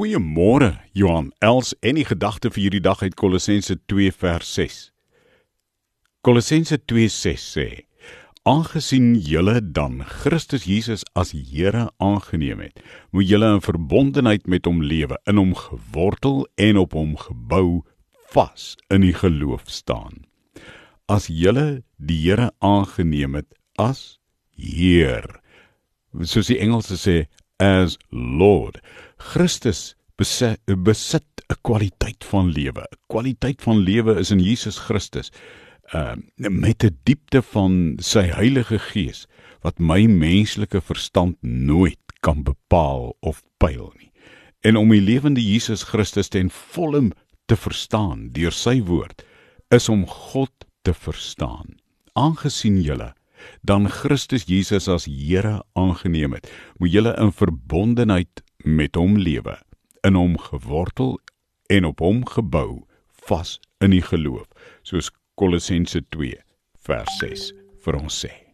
Goeiemôre Johan Els en die gedagte vir hierdie dag uit Kolossense 2 vers 6. Kolossense 2:6 sê: Aangesien julle dan Christus Jesus as Here aangeneem het, moet julle in verbondenheid met hom lewe, in hom gewortel en op hom gebou vas in die geloof staan. As julle die Here aangeneem het as Heer, soos die Engelse sê as Lord. Christus besit 'n kwaliteit van lewe. 'n Kwaliteit van lewe is in Jesus Christus. Uh met 'n diepte van sy Heilige Gees wat my menslike verstand nooit kan bepaal of pyl nie. En om die lewende Jesus Christus ten volle te verstaan deur sy woord is om God te verstaan. Aangesien julle dan Christus Jesus as Here aangeneem het, moet julle in verbondenheid met hom lewe, in hom gewortel en op hom gebou, vas in die geloof, soos Kolossense 2 vers 6 vir ons sê.